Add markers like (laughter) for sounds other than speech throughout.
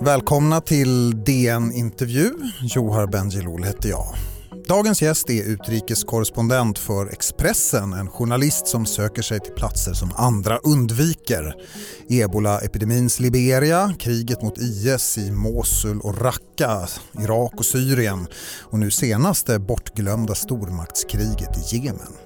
Välkomna till DN Intervju. Johar Bendjelloul heter jag. Dagens gäst är utrikeskorrespondent för Expressen, en journalist som söker sig till platser som andra undviker. Ebola-epidemins Liberia, kriget mot IS i Mosul och Raqqa, Irak och Syrien och nu senast det bortglömda stormaktskriget i Jemen.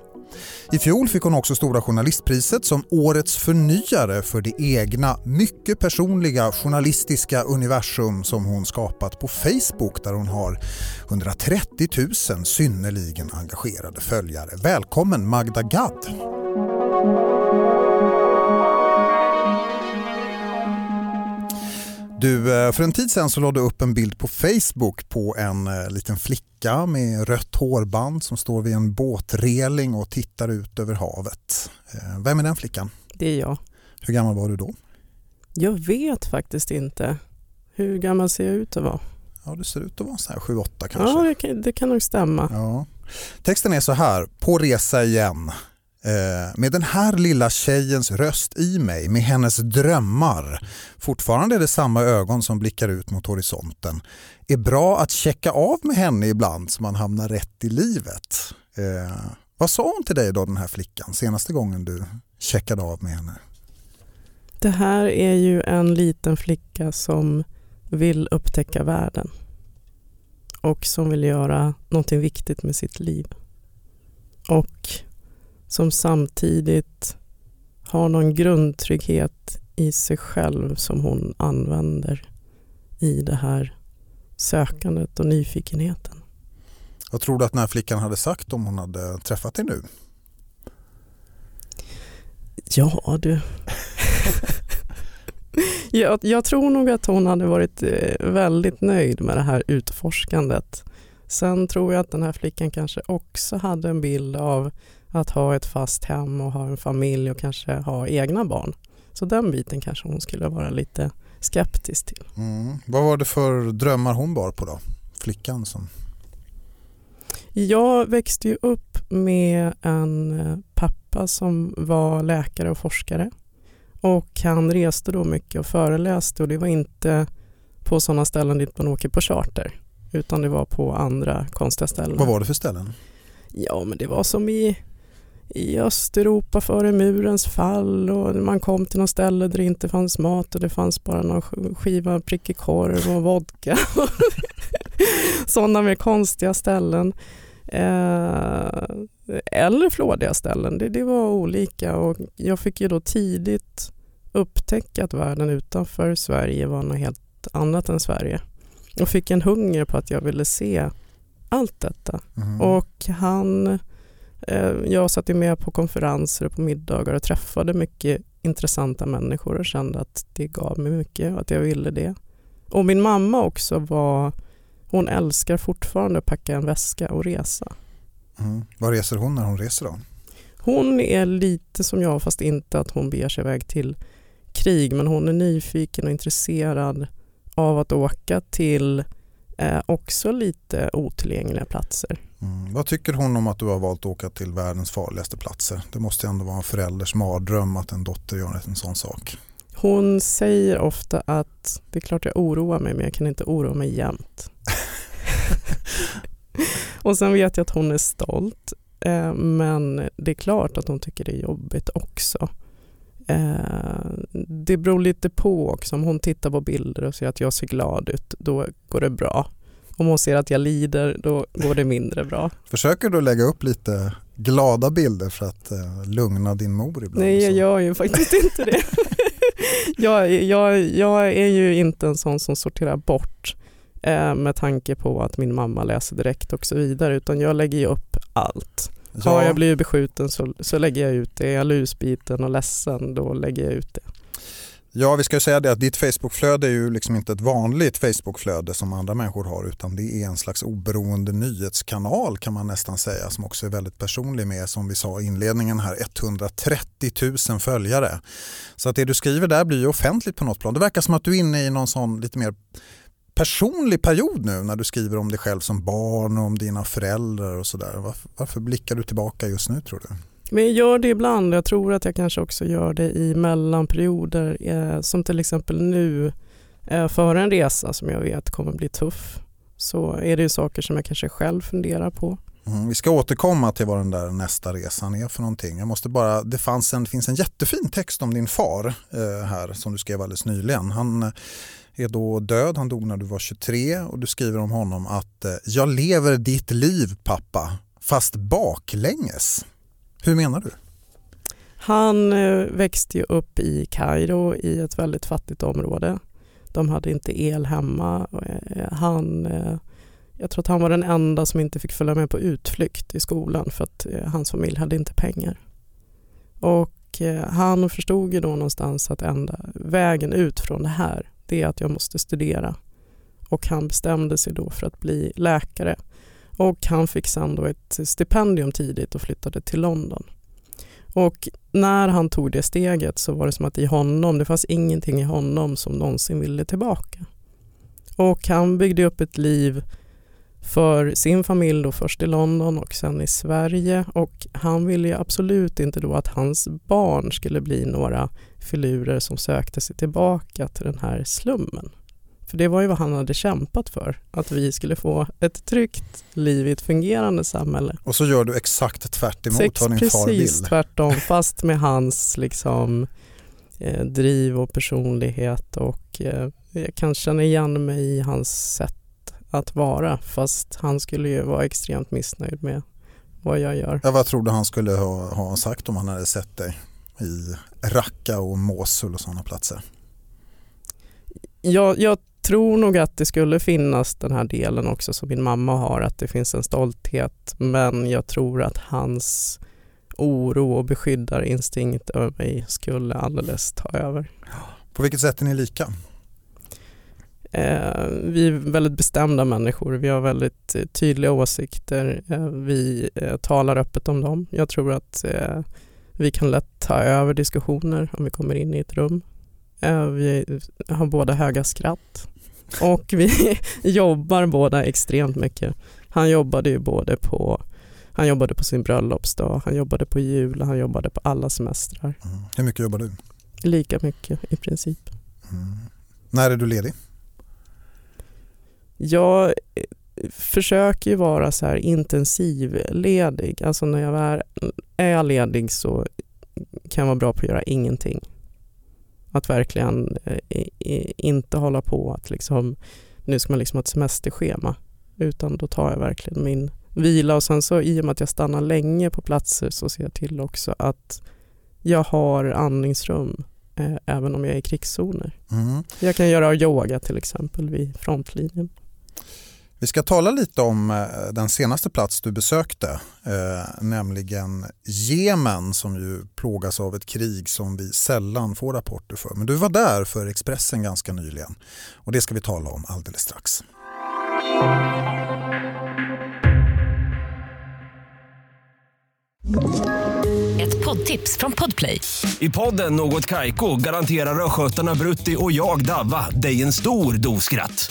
I fjol fick hon också Stora journalistpriset som årets förnyare för det egna, mycket personliga journalistiska universum som hon skapat på Facebook där hon har 130 000 synnerligen engagerade följare. Välkommen Magda Gad! Du, eh, för en tid sedan så lade du upp en bild på Facebook på en eh, liten flicka med rött hårband som står vid en båtreling och tittar ut över havet. Eh, vem är den flickan? Det är jag. Hur gammal var du då? Jag vet faktiskt inte. Hur gammal ser jag ut att vara? Ja, du ser ut att vara 7-8 kanske. Ja, det kan, det kan nog stämma. Ja. Texten är så här, på resa igen. Eh, med den här lilla tjejens röst i mig, med hennes drömmar, fortfarande är det samma ögon som blickar ut mot horisonten, är bra att checka av med henne ibland så man hamnar rätt i livet. Eh, vad sa hon till dig då den här flickan senaste gången du checkade av med henne? Det här är ju en liten flicka som vill upptäcka världen och som vill göra någonting viktigt med sitt liv. Och som samtidigt har någon grundtrygghet i sig själv som hon använder i det här sökandet och nyfikenheten. Vad tror du att den här flickan hade sagt om hon hade träffat dig nu? Ja du. (laughs) jag, jag, tror nog att hon hade varit eh, väldigt nöjd med det här utforskandet. Sen tror jag att den här flickan kanske också hade en bild av att ha ett fast hem och ha en familj och kanske ha egna barn. Så den biten kanske hon skulle vara lite skeptisk till. Mm. Vad var det för drömmar hon bar på då? Flickan som... Jag växte ju upp med en eh, pappa som var läkare och forskare. Och han reste då mycket och föreläste och det var inte på sådana ställen dit man åker på charter. Utan det var på andra konstiga ställen. Vad var det för ställen? Ja men det var som i i Östeuropa före murens fall och man kom till något ställe där det inte fanns mat och det fanns bara någon skiva prickig korv och vodka. (laughs) Sådana mer konstiga ställen. Eh, eller flådiga ställen, det, det var olika och jag fick ju då tidigt upptäcka att världen utanför Sverige var något helt annat än Sverige. Och fick en hunger på att jag ville se allt detta. Mm. Och han jag satt med på konferenser och på middagar och träffade mycket intressanta människor och kände att det gav mig mycket och att jag ville det. Och min mamma också var, hon älskar fortfarande att packa en väska och resa. Mm. Vad reser hon när hon reser då? Hon är lite som jag fast inte att hon beger sig iväg till krig men hon är nyfiken och intresserad av att åka till eh, också lite otillgängliga platser. Mm. Vad tycker hon om att du har valt att åka till världens farligaste platser? Det måste ändå vara en förälders mardröm att en dotter gör en sån sak. Hon säger ofta att det är klart jag oroar mig men jag kan inte oroa mig jämt. (laughs) och sen vet jag att hon är stolt eh, men det är klart att hon tycker det är jobbigt också. Eh, det beror lite på också. Om hon tittar på bilder och ser att jag ser glad ut, då går det bra. Om hon ser att jag lider, då går det mindre bra. Försöker du lägga upp lite glada bilder för att uh, lugna din mor ibland? Nej, jag gör ju faktiskt inte det. (laughs) jag, jag, jag är ju inte en sån som sorterar bort eh, med tanke på att min mamma läser direkt och så vidare, utan jag lägger ju upp allt. Ja. Har jag blivit beskjuten så, så lägger jag ut det. Är jag lusbiten och ledsen, då lägger jag ut det. Ja, vi ska ju säga det att ditt Facebookflöde är ju liksom inte ett vanligt Facebookflöde som andra människor har utan det är en slags oberoende nyhetskanal kan man nästan säga som också är väldigt personlig med som vi sa i inledningen här 130 000 följare. Så att det du skriver där blir ju offentligt på något plan. Det verkar som att du är inne i någon sån lite mer personlig period nu när du skriver om dig själv som barn och om dina föräldrar och sådär. Varför, varför blickar du tillbaka just nu tror du? Men jag gör det ibland. Jag tror att jag kanske också gör det i mellanperioder. Eh, som till exempel nu eh, före en resa som jag vet kommer bli tuff. Så är det ju saker som jag kanske själv funderar på. Mm, vi ska återkomma till vad den där nästa resan är för någonting. Jag måste bara, det, fanns en, det finns en jättefin text om din far eh, här som du skrev alldeles nyligen. Han eh, är då död, han dog när du var 23 och du skriver om honom att eh, jag lever ditt liv pappa, fast baklänges. Hur menar du? Han eh, växte ju upp i Kairo i ett väldigt fattigt område. De hade inte el hemma. Eh, han, eh, jag tror att han var den enda som inte fick följa med på utflykt i skolan för att hans familj hade inte pengar. Och han förstod ju då någonstans att enda vägen ut från det här det är att jag måste studera. Och han bestämde sig då för att bli läkare. Och han fick sen då ett stipendium tidigt och flyttade till London. Och när han tog det steget så var det som att i honom, det fanns ingenting i honom som någonsin ville tillbaka. Och han byggde upp ett liv för sin familj då först i London och sen i Sverige och han ville ju absolut inte då att hans barn skulle bli några filurer som sökte sig tillbaka till den här slummen. För det var ju vad han hade kämpat för, att vi skulle få ett tryggt liv i ett fungerande samhälle. Och så gör du exakt tvärt emot Sex, vad din precis far vill. Precis tvärtom, (laughs) fast med hans liksom, eh, driv och personlighet och eh, jag kan känna igen mig i hans sätt att vara fast han skulle ju vara extremt missnöjd med vad jag gör. Ja, vad tror du han skulle ha, ha sagt om han hade sett dig i Raqqa och Mosul och sådana platser? Jag, jag tror nog att det skulle finnas den här delen också som min mamma har, att det finns en stolthet. Men jag tror att hans oro och beskyddarinstinkt över mig skulle alldeles ta över. På vilket sätt är ni lika? Eh, vi är väldigt bestämda människor, vi har väldigt eh, tydliga åsikter, eh, vi eh, talar öppet om dem. Jag tror att eh, vi kan lätt ta över diskussioner om vi kommer in i ett rum. Eh, vi har båda höga skratt och vi (laughs) jobbar båda extremt mycket. Han jobbade ju både på han jobbade på sin bröllopsdag, han jobbade på jul, han jobbade på alla semestrar. Mm. Hur mycket jobbar du? Lika mycket i princip. Mm. När är du ledig? Jag eh, försöker ju vara så här intensivledig. Alltså när jag är, är ledig så kan jag vara bra på att göra ingenting. Att verkligen eh, inte hålla på att liksom, nu ska man liksom ha ett semesterschema. Utan då tar jag verkligen min vila och sen så i och med att jag stannar länge på platser så ser jag till också att jag har andningsrum eh, även om jag är i krigszoner. Mm. Jag kan göra yoga till exempel vid frontlinjen. Vi ska tala lite om eh, den senaste plats du besökte, eh, nämligen Jemen som ju plågas av ett krig som vi sällan får rapporter för. Men du var där för Expressen ganska nyligen och det ska vi tala om alldeles strax. Ett poddtips från Podplay. I podden Något Kaiko garanterar östgötarna Brutti och jag, Davva, dig en stor dos skratt.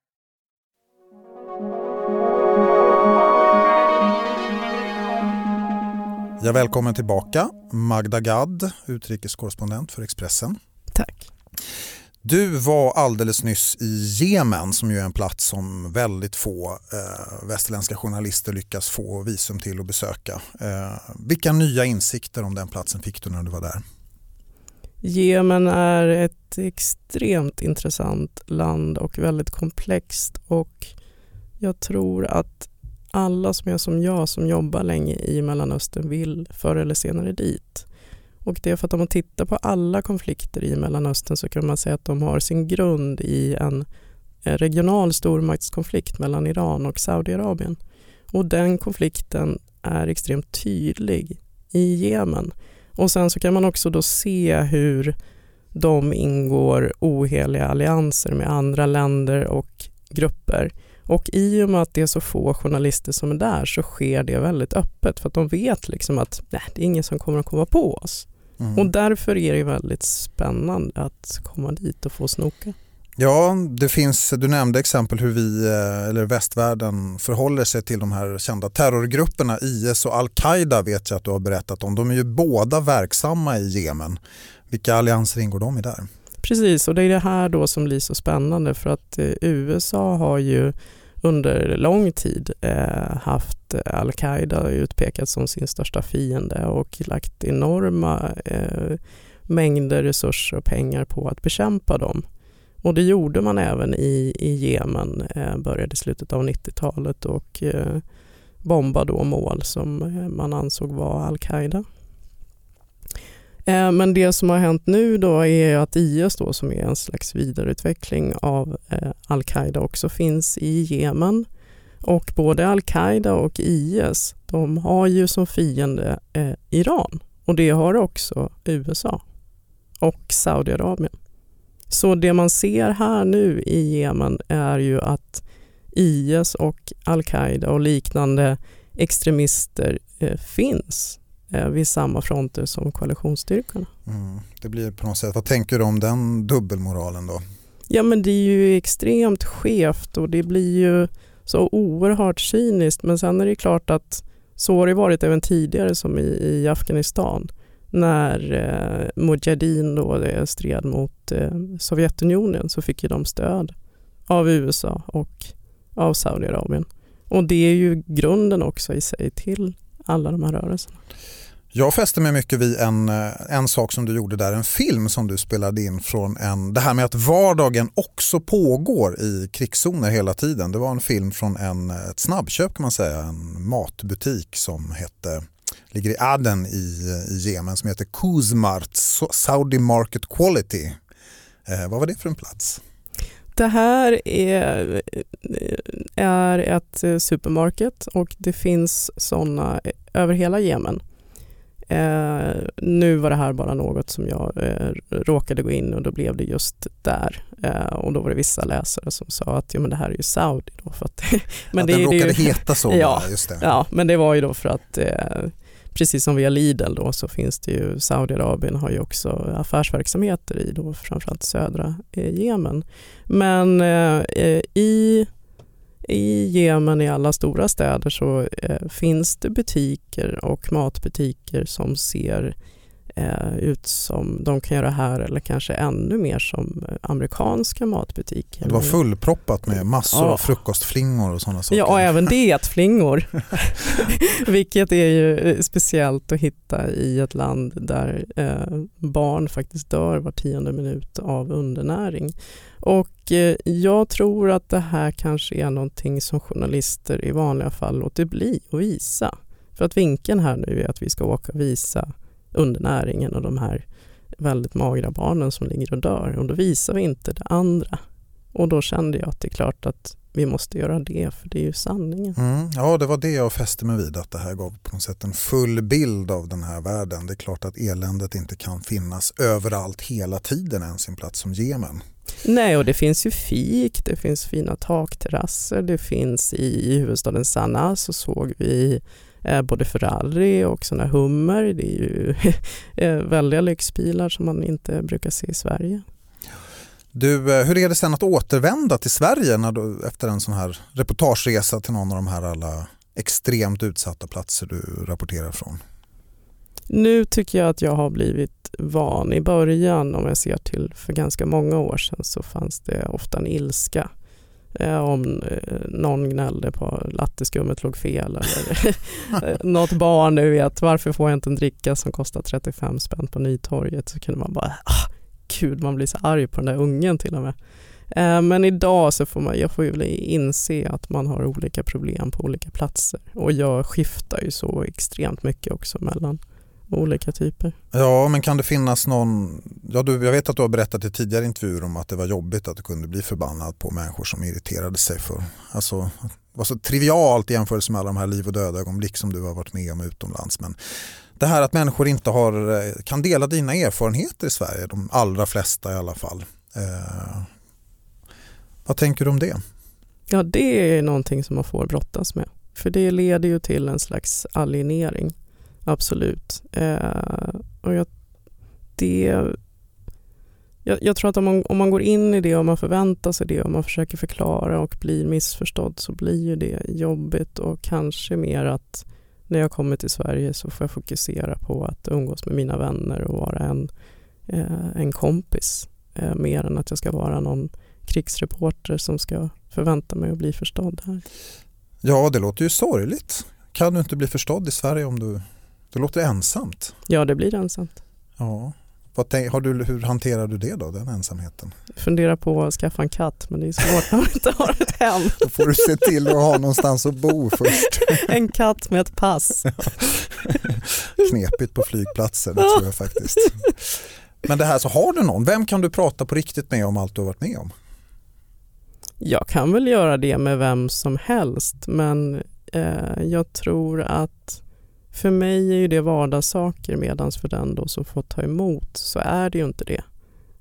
Jag välkommen tillbaka Magda Gad, utrikeskorrespondent för Expressen. Tack. Du var alldeles nyss i Jemen som ju är en plats som väldigt få eh, västerländska journalister lyckas få visum till att besöka. Eh, vilka nya insikter om den platsen fick du när du var där? Jemen är ett extremt intressant land och väldigt komplext och jag tror att alla som är som jag som jobbar länge i Mellanöstern vill förr eller senare dit. Och det är för att om man tittar på alla konflikter i Mellanöstern så kan man säga att de har sin grund i en eh, regional stormaktskonflikt mellan Iran och Saudiarabien. Och den konflikten är extremt tydlig i Jemen. Och sen så kan man också då se hur de ingår oheliga allianser med andra länder och grupper och i och med att det är så få journalister som är där så sker det väldigt öppet för att de vet liksom att nej, det är ingen som kommer att komma på oss. Mm. Och därför är det väldigt spännande att komma dit och få snoka. Ja, det finns, du nämnde exempel hur vi, eh, eller västvärlden förhåller sig till de här kända terrorgrupperna IS och Al-Qaida vet jag att du har berättat om. De är ju båda verksamma i Jemen. Vilka allianser ingår de i där? Precis, och det är det här då som blir så spännande för att eh, USA har ju under lång tid eh, haft Al-Qaida utpekat som sin största fiende och lagt enorma eh, mängder resurser och pengar på att bekämpa dem. Och det gjorde man även i, i Jemen, eh, började i slutet av 90-talet och eh, bombade då mål som eh, man ansåg var Al-Qaida. Eh, men det som har hänt nu då är att IS då som är en slags vidareutveckling av eh, Al-Qaida också finns i Jemen. Och både Al-Qaida och IS de har ju som fiende eh, Iran och det har också USA och Saudiarabien. Så det man ser här nu i Jemen är ju att IS och Al-Qaida och liknande extremister eh, finns vid samma fronter som koalitionsstyrkorna. Mm. Det blir på något sätt, vad tänker du om den dubbelmoralen då? Ja men det är ju extremt skevt och det blir ju så oerhört cyniskt men sen är det klart att så har det varit även tidigare som i, i Afghanistan när eh, Mujahedin då eh, stred mot eh, Sovjetunionen så fick ju de stöd av USA och av Saudiarabien. Och det är ju grunden också i sig till alla de här rörelserna. Jag fäste mig mycket vid en, eh, en sak som du gjorde där, en film som du spelade in från en, det här med att vardagen också pågår i krigszoner hela tiden. Det var en film från en, eh, ett snabbköp kan man säga, en matbutik som hette ligger i Aden i, eh, i Jemen som heter Kuzmart Saudi Market Quality. Eh, vad var det för en plats? Det här är, är ett supermarket och det finns sådana över hela Jemen. Eh, nu var det här bara något som jag eh, råkade gå in och då blev det just där. Eh, och då var det vissa läsare som sa att ja, men det här är ju Saudi. Då för att, (laughs) men att det, den råkade det ju, heta så? (laughs) Ja, ja, men det var ju då för att eh, precis som via Lidl då så finns det ju, Saudiarabien har ju också affärsverksamheter i då framförallt södra eh, Jemen. Men eh, eh i i Jemen i alla stora städer så eh, finns det butiker och matbutiker som ser eh, ut som de kan göra här eller kanske ännu mer som amerikanska matbutiker. Det var fullproppat med massor ja. av frukostflingor och sådana saker. Ja, och även dietflingor. (laughs) Vilket är ju eh, speciellt att hitta i ett land där eh, barn faktiskt dör var tionde minut av undernäring. Och eh, jag tror att det här kanske är någonting som journalister i vanliga fall låter bli att visa. För att vinkeln här nu är att vi ska åka och visa undernäringen och de här väldigt magra barnen som ligger och dör och då visar vi inte det andra. Och då kände jag att det är klart att vi måste göra det för det är ju sanningen. Mm, ja, det var det jag fäste mig vid att det här gav på något sätt en full bild av den här världen. Det är klart att eländet inte kan finnas överallt hela tiden ens i en plats som Jemen. Nej, och det finns ju fik, det finns fina takterrasser, det finns i huvudstaden Sanaa så såg vi både Ferrari och sådana Hummer. Det är ju (laughs) eh, väldiga lyxbilar som man inte brukar se i Sverige. Du, eh, hur är det sen att återvända till Sverige när du, efter en sån här reportageresa till någon av de här alla extremt utsatta platser du rapporterar från? Nu tycker jag att jag har blivit van. I början, om jag ser till för ganska många år sedan, så fanns det ofta en ilska eh, om eh, någon gnällde på att latteskummet låg fel eller (laughs) eh, något barn nu vet varför får jag inte en dricka som kostar 35 spänn på Nytorget så kunde man bara ah, gud man blir så arg på den där ungen till och med. Eh, men idag så får man, jag får ju inse att man har olika problem på olika platser och jag skiftar ju så extremt mycket också mellan olika typer. Ja, men kan det finnas någon, ja, du, jag vet att du har berättat i tidigare intervjuer om att det var jobbigt att du kunde bli förbannad på människor som irriterade sig för, alltså det var så trivialt i jämförelse med alla de här liv och döda ögonblick som du har varit med om utomlands. Men det här att människor inte har, eh, kan dela dina erfarenheter i Sverige, de allra flesta i alla fall. Eh, vad tänker du om det? Ja, det är någonting som man får brottas med. För det leder ju till en slags alienering. Absolut. Eh, och jag, det, jag, jag, tror att om man, om man går in i det och man förväntar sig det och man försöker förklara och blir missförstådd så blir ju det jobbigt och kanske mer att när jag kommer till Sverige så får jag fokusera på att umgås med mina vänner och vara en, eh, en kompis eh, mer än att jag ska vara någon krigsreporter som ska förvänta mig att bli förstådd här. Ja, det låter ju sorgligt. Kan du inte bli förstådd i Sverige om du... Det låter ensamt. Ja, det blir ensamt. Ja. Tänk, har du, hur hanterar du det då, den ensamheten? Jag funderar på att skaffa en katt men det är svårt när man inte har ett hem. Då får du se till att ha någonstans att bo först. En katt med ett pass. Knepigt på flygplatser, det tror jag faktiskt. Men det här, så har du någon? Vem kan du prata på riktigt med om allt du har varit med om? Jag kan väl göra det med vem som helst men eh, jag tror att för mig är ju det vardagssaker medan för den då som får ta emot så är det ju inte det.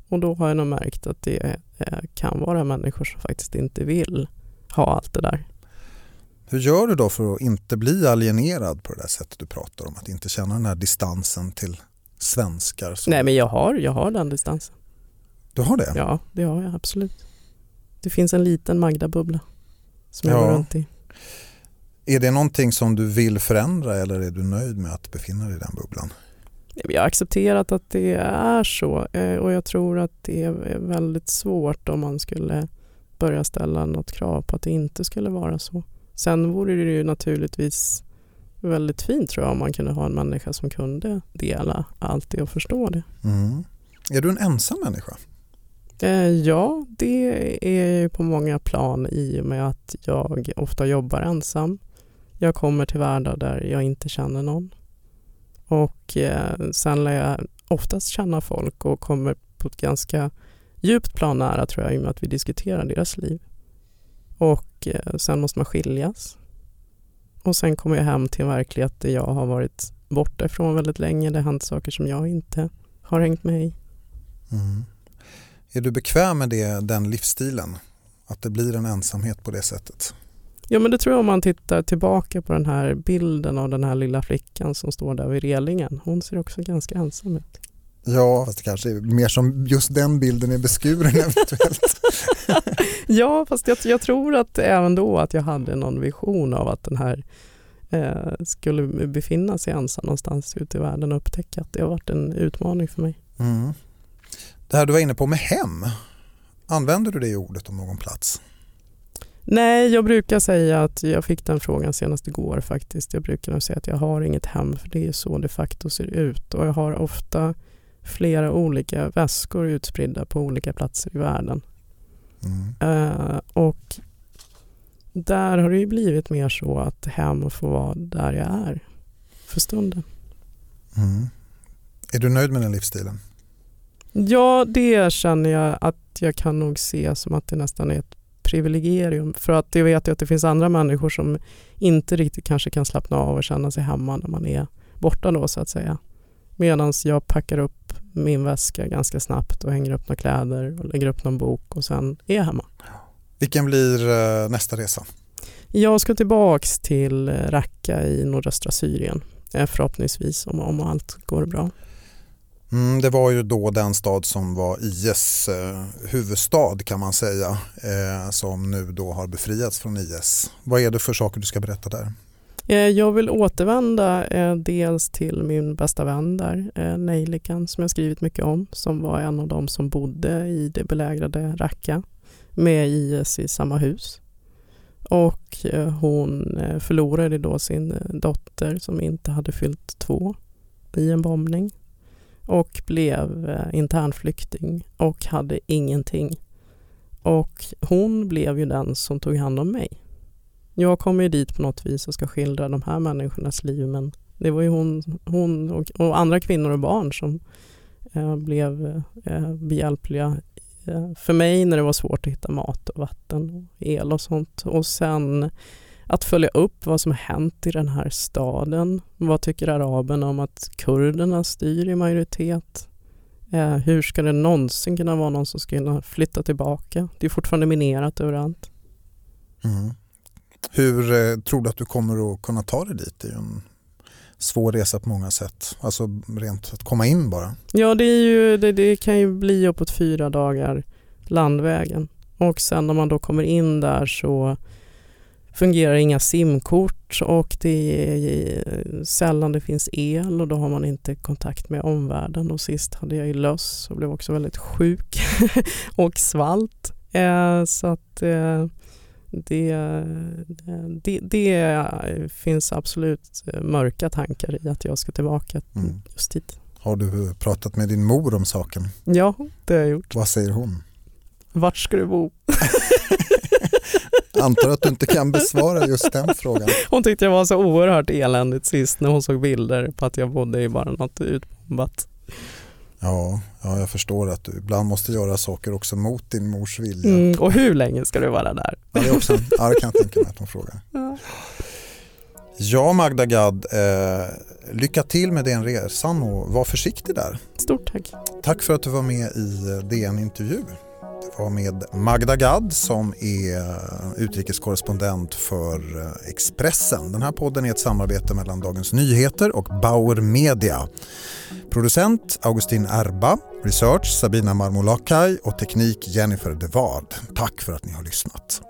Och då har jag nog märkt att det eh, kan vara människor som faktiskt inte vill ha allt det där. Hur gör du då för att inte bli alienerad på det där sättet du pratar om? Att inte känna den här distansen till svenskar? Som... Nej men jag har, jag har den distansen. Du har det? Ja, det har jag absolut. Det finns en liten Magda-bubbla som jag ja. går runt i. Är det någonting som du vill förändra eller är du nöjd med att befinna dig i den bubblan? Jag har accepterat att det är så eh, och jag tror att det är väldigt svårt om man skulle börja ställa något krav på att det inte skulle vara så. Sen vore det ju naturligtvis väldigt fint tror jag om man kunde ha en människa som kunde dela allt det och förstå det. Mm. Är du en ensam människa? Eh, ja, det är på många plan i och med att jag ofta jobbar ensam. Jag kommer till världar där jag inte känner någon. Och eh, sen lär jag oftast känna folk och kommer på ett ganska djupt plan nära tror jag i och med att vi diskuterar deras liv. Och eh, sen måste man skiljas. Och sen kommer jag hem till en verklighet där jag har varit borta ifrån väldigt länge. Det har hänt saker som jag inte har hängt med i. Mm. Är du bekväm med det, den livsstilen? Att det blir en ensamhet på det sättet? Ja men det tror jag om man tittar tillbaka på den här bilden av den här lilla flickan som står där vid relingen. Hon ser också ganska ensam ut. Ja, fast det kanske är mer som just den bilden är beskuren (laughs) eventuellt. (laughs) ja, fast jag, jag, tror att även då att jag hade någon vision av att den här eh, skulle befinna sig ensam någonstans ute i världen och upptäcka att det har varit en utmaning för mig. Mm. Det här du var inne på med hem, använder du det ordet om någon plats? Nej, jag brukar säga att jag fick den frågan senast igår faktiskt. Jag brukar nog säga att jag har inget hem för det är så de facto ser ut och jag har ofta flera olika väskor utspridda på olika platser i världen. Mm. Uh, och där har det ju blivit mer så att hem får vara där jag är för stunden. Mm. Är du nöjd med den livsstilen? Ja, det känner jag att jag kan nog se som att det nästan är ett privilegium. För att jag vet att det finns andra människor som inte riktigt kanske kan slappna av och känna sig hemma när man är borta då så att säga. Medan jag packar upp min väska ganska snabbt och hänger upp några kläder och lägger upp någon bok och sen är jag hemma. Vilken blir eh, nästa resa? Jag ska tillbaks till Raqqa i nordöstra Syrien eh, förhoppningsvis om, om allt går bra. Mm, det var ju då den stad som var IS eh, huvudstad kan man säga eh, som nu då har befriats från IS. Vad är det för saker du ska berätta där? Eh, jag vill återvända eh, dels till min bästa vän där, eh, Nejlikan, som jag skrivit mycket om, som var en av dem som bodde i det belägrade Raqqa med IS i samma hus. Och eh, hon eh, förlorade då sin eh, dotter som inte hade fyllt två i en bombning och blev eh, internflykting och hade ingenting. Och hon blev ju den som tog hand om mig. Jag kommer ju dit på något vis och ska skildra de här människornas liv men det var ju hon, hon och, och andra kvinnor och barn som eh, blev eh, behjälpliga eh, för mig när det var svårt att hitta mat och vatten och el och sånt. Och sen att följa upp vad som hänt i den här staden. Vad tycker araberna om att kurderna styr i majoritet? Eh, hur ska det någonsin kunna vara någon som ska kunna flytta tillbaka? Det är fortfarande minerat överallt. Mm. Hur eh, tror du att du kommer att kunna ta dig dit? Det är en svår resa på många sätt. Alltså rent att komma in bara. Ja, det, är ju, det, det kan ju bli uppåt fyra dagar landvägen. Och sen när man då kommer in där så fungerar inga simkort och det är sällan det finns el och då har man inte kontakt med omvärlden. Och sist hade jag ju löss och blev också väldigt sjuk (laughs) och svalt. Eh, så att eh, det, det, det, finns absolut mörka tankar i att jag ska tillbaka mm. just hit. Har du pratat med din mor om saken? Ja, det har jag gjort. Vad säger hon? Vart ska du bo? (laughs) Antar att du inte kan besvara just den frågan. Hon tyckte jag var så oerhört eländigt sist när hon såg bilder på att jag bodde i bara något utbombat. Ja, ja, jag förstår att du ibland måste göra saker också mot din mors vilja. Mm, och hur länge ska du vara där? Ja, det, också, ja, det kan jag tänka mig att hon frågar. (laughs) Ja. Ja Magda Gad, eh, lycka till med den resan och var försiktig där. Stort tack. Tack för att du var med i eh, DN Intervju. Var med Magda Gad som är eh, utrikeskorrespondent för eh, Expressen. Den här podden är ett samarbete mellan Dagens Nyheter och Bauer Media. Producent Augustin Erba, research Sabina Marmolakai och teknik Jennifer Devard. Tack för att ni har lyssnat.